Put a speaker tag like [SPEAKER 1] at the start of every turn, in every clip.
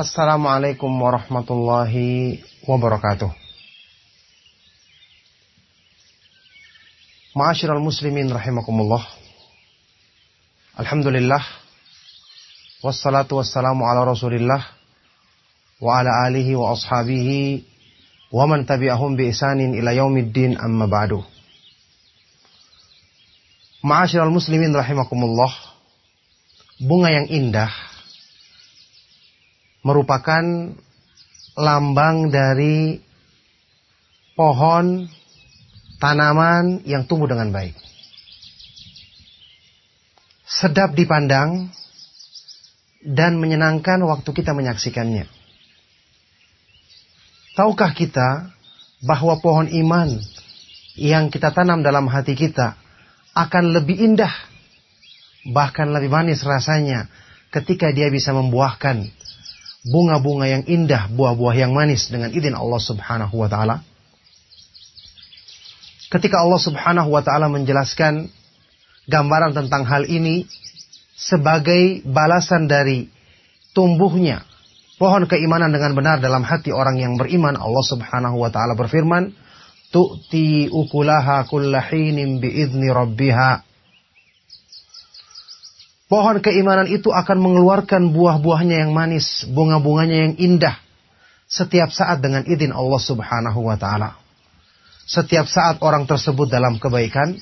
[SPEAKER 1] Assalamualaikum warahmatullahi wabarakatuh. Ma'asyiral muslimin rahimakumullah. Alhamdulillah. Wassalatu wassalamu ala Rasulillah wa ala alihi wa ashabihi wa man tabi'ahum bi isanin ila yaumiddin amma ba'du. Ma'asyiral muslimin rahimakumullah. Bunga yang indah merupakan lambang dari pohon tanaman yang tumbuh dengan baik. Sedap dipandang dan menyenangkan waktu kita menyaksikannya. Tahukah kita bahwa pohon iman yang kita tanam dalam hati kita akan lebih indah, bahkan lebih manis rasanya ketika dia bisa membuahkan bunga-bunga yang indah, buah-buah yang manis dengan izin Allah Subhanahu wa taala. Ketika Allah Subhanahu wa taala menjelaskan gambaran tentang hal ini sebagai balasan dari tumbuhnya pohon keimanan dengan benar dalam hati orang yang beriman, Allah Subhanahu wa taala berfirman, "Tu'ti ukulaha kullahinin biizni rabbiha." Pohon keimanan itu akan mengeluarkan buah-buahnya yang manis, bunga-bunganya yang indah. Setiap saat dengan izin Allah subhanahu wa ta'ala. Setiap saat orang tersebut dalam kebaikan,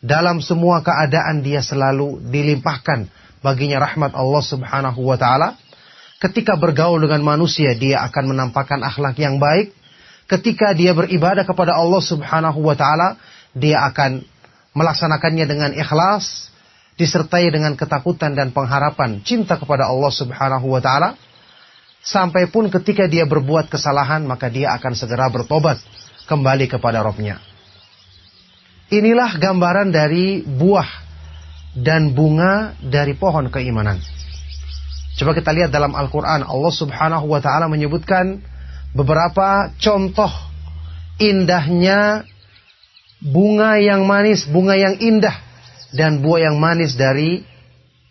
[SPEAKER 1] dalam semua keadaan dia selalu dilimpahkan baginya rahmat Allah subhanahu wa ta'ala. Ketika bergaul dengan manusia, dia akan menampakkan akhlak yang baik. Ketika dia beribadah kepada Allah subhanahu wa ta'ala, dia akan melaksanakannya dengan ikhlas, disertai dengan ketakutan dan pengharapan cinta kepada Allah Subhanahu wa taala sampai pun ketika dia berbuat kesalahan maka dia akan segera bertobat kembali kepada Robnya. Inilah gambaran dari buah dan bunga dari pohon keimanan. Coba kita lihat dalam Al-Quran Allah subhanahu wa ta'ala menyebutkan beberapa contoh indahnya bunga yang manis, bunga yang indah dan buah yang manis dari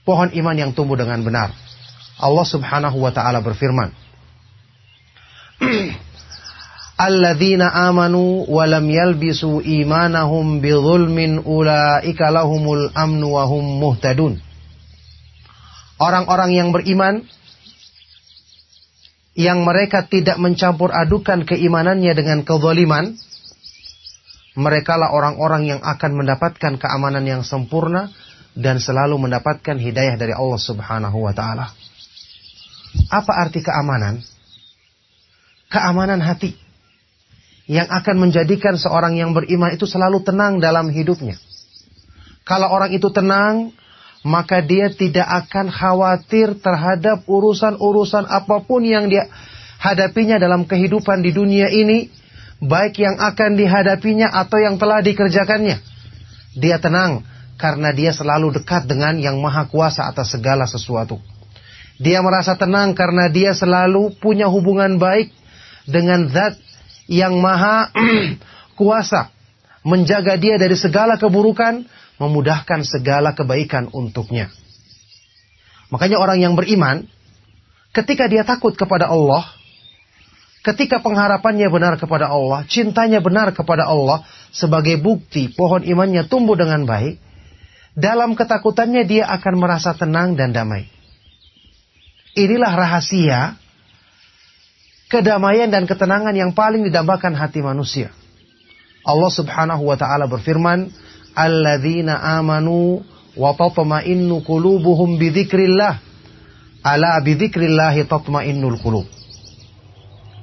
[SPEAKER 1] pohon iman yang tumbuh dengan benar. Allah Subhanahu wa taala berfirman, Alladzina amanu wa lam yalbisu imanahum bidzulmin ulaika lahumul amnu wa hum muhtadun. Orang-orang yang beriman yang mereka tidak mencampur adukan keimanannya dengan kezaliman, merekalah orang-orang yang akan mendapatkan keamanan yang sempurna dan selalu mendapatkan hidayah dari Allah Subhanahu wa taala. Apa arti keamanan? Keamanan hati yang akan menjadikan seorang yang beriman itu selalu tenang dalam hidupnya. Kalau orang itu tenang, maka dia tidak akan khawatir terhadap urusan-urusan apa pun yang dia hadapinya dalam kehidupan di dunia ini baik yang akan dihadapinya atau yang telah dikerjakannya. Dia tenang karena dia selalu dekat dengan yang maha kuasa atas segala sesuatu. Dia merasa tenang karena dia selalu punya hubungan baik dengan zat yang maha kuasa. Menjaga dia dari segala keburukan, memudahkan segala kebaikan untuknya. Makanya orang yang beriman, ketika dia takut kepada Allah, Ketika pengharapannya benar kepada Allah, cintanya benar kepada Allah sebagai bukti pohon imannya tumbuh dengan baik, dalam ketakutannya dia akan merasa tenang dan damai. Inilah rahasia kedamaian dan ketenangan yang paling didambakan hati manusia. Allah Subhanahu wa taala berfirman, "Alladzina amanu wa tatma'innu qulubuhum bi dzikrillah." Ala bi dzikrillah tatma'innul qulub.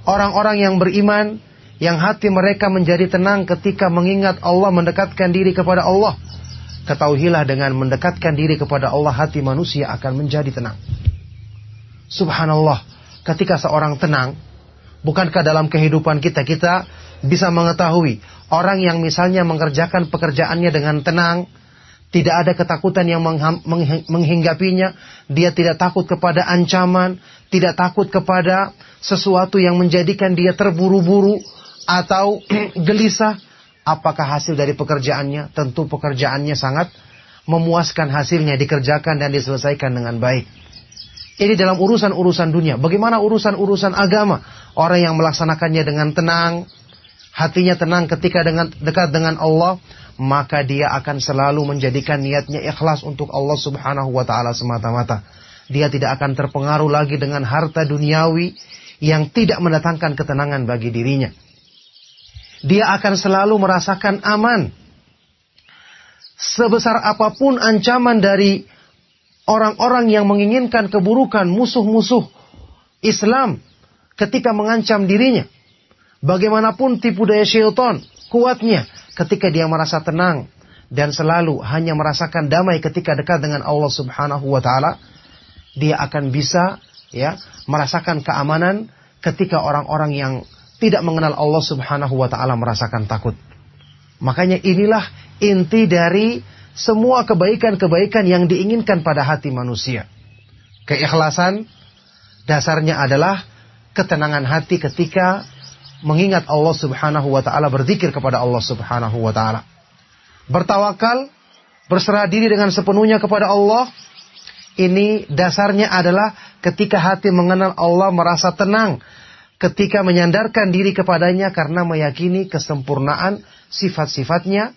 [SPEAKER 1] Orang-orang yang beriman, yang hati mereka menjadi tenang ketika mengingat Allah mendekatkan diri kepada Allah. Ketahuilah dengan mendekatkan diri kepada Allah hati manusia akan menjadi tenang. Subhanallah, ketika seorang tenang, bukankah dalam kehidupan kita kita bisa mengetahui orang yang misalnya mengerjakan pekerjaannya dengan tenang, tidak ada ketakutan yang menghinggapinya, dia tidak takut kepada ancaman, tidak takut kepada sesuatu yang menjadikan dia terburu-buru atau gelisah, apakah hasil dari pekerjaannya? Tentu pekerjaannya sangat memuaskan hasilnya, dikerjakan dan diselesaikan dengan baik. Ini dalam urusan-urusan dunia. Bagaimana urusan-urusan agama? Orang yang melaksanakannya dengan tenang, hatinya tenang ketika dengan dekat dengan Allah, maka dia akan selalu menjadikan niatnya ikhlas untuk Allah Subhanahu wa taala semata-mata. Dia tidak akan terpengaruh lagi dengan harta duniawi yang tidak mendatangkan ketenangan bagi dirinya. Dia akan selalu merasakan aman. Sebesar apa pun ancaman dari orang-orang yang menginginkan keburukan musuh-musuh Islam ketika mengancam dirinya. Bagaimanapun tipu daya syaitan kuatnya ketika dia merasa tenang dan selalu hanya merasakan damai ketika dekat dengan Allah Subhanahu wa taala, dia akan bisa ya merasakan keamanan ketika orang-orang yang tidak mengenal Allah Subhanahu wa taala merasakan takut. Makanya inilah inti dari semua kebaikan-kebaikan yang diinginkan pada hati manusia. Keikhlasan dasarnya adalah ketenangan hati ketika mengingat Allah Subhanahu wa taala, berzikir kepada Allah Subhanahu wa taala. Bertawakal, berserah diri dengan sepenuhnya kepada Allah. Ini dasarnya adalah ketika hati mengenal Allah merasa tenang, ketika menyandarkan diri kepadanya karena meyakini kesempurnaan sifat-sifatnya,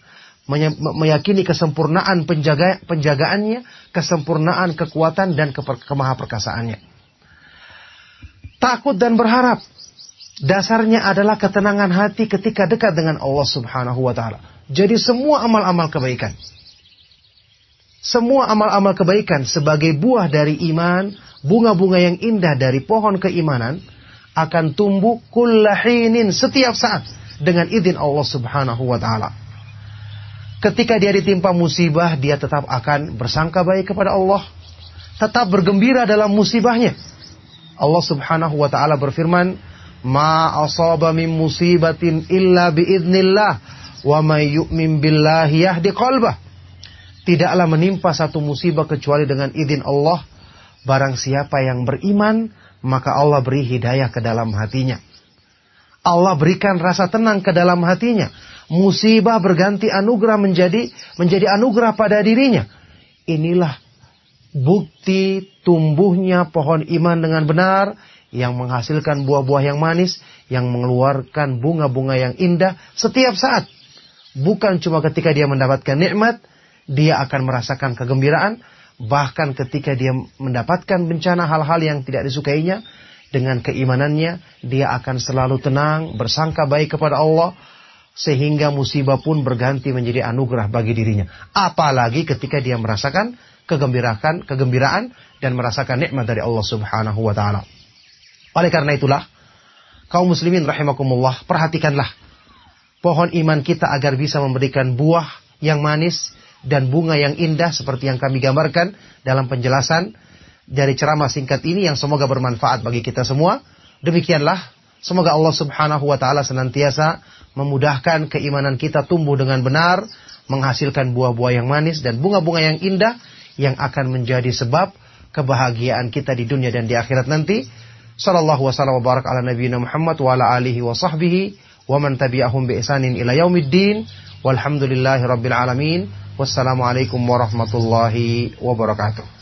[SPEAKER 1] meyakini kesempurnaan penjaga, penjagaannya, kesempurnaan kekuatan dan kemahaperkasaannya. Takut dan berharap Dasarnya adalah ketenangan hati ketika dekat dengan Allah Subhanahu wa taala. Jadi semua amal-amal kebaikan semua amal-amal kebaikan sebagai buah dari iman, bunga-bunga yang indah dari pohon keimanan akan tumbuh kullahinin setiap saat dengan izin Allah Subhanahu wa taala. Ketika dia ditimpa musibah, dia tetap akan bersangka baik kepada Allah, tetap bergembira dalam musibahnya. Allah Subhanahu wa taala berfirman, ma asaba min musibatin illa biidnillah wa may yu'min billahi yahdi qalbah. Tidaklah menimpa satu musibah kecuali dengan izin Allah. Barang siapa yang beriman, maka Allah beri hidayah ke dalam hatinya. Allah berikan rasa tenang ke dalam hatinya. Musibah berganti anugerah menjadi menjadi anugerah pada dirinya. Inilah bukti tumbuhnya pohon iman dengan benar yang menghasilkan buah-buah yang manis, yang mengeluarkan bunga-bunga yang indah setiap saat. Bukan cuma ketika dia mendapatkan nikmat, dia akan merasakan kegembiraan, bahkan ketika dia mendapatkan bencana hal-hal yang tidak disukainya, dengan keimanannya, dia akan selalu tenang, bersangka baik kepada Allah, sehingga musibah pun berganti menjadi anugerah bagi dirinya. Apalagi ketika dia merasakan kegembiraan, kegembiraan dan merasakan nikmat dari Allah Subhanahu wa taala. Oleh karena itulah, kaum muslimin rahimakumullah, perhatikanlah pohon iman kita agar bisa memberikan buah yang manis dan bunga yang indah seperti yang kami gambarkan dalam penjelasan dari ceramah singkat ini yang semoga bermanfaat bagi kita semua. Demikianlah, semoga Allah Subhanahu wa taala senantiasa memudahkan keimanan kita tumbuh dengan benar, menghasilkan buah-buah yang manis dan bunga-bunga yang indah yang akan menjadi sebab kebahagiaan kita di dunia dan di akhirat nanti. Sallallahu wasallam wa barak ala nabiyina Muhammad wa ala alihi wa sahbihi wa man tabi'ahum bi ihsanin ila yaumiddin. Walhamdulillahi rabbil alamin. Wassalamualaikum warahmatullahi wabarakatuh.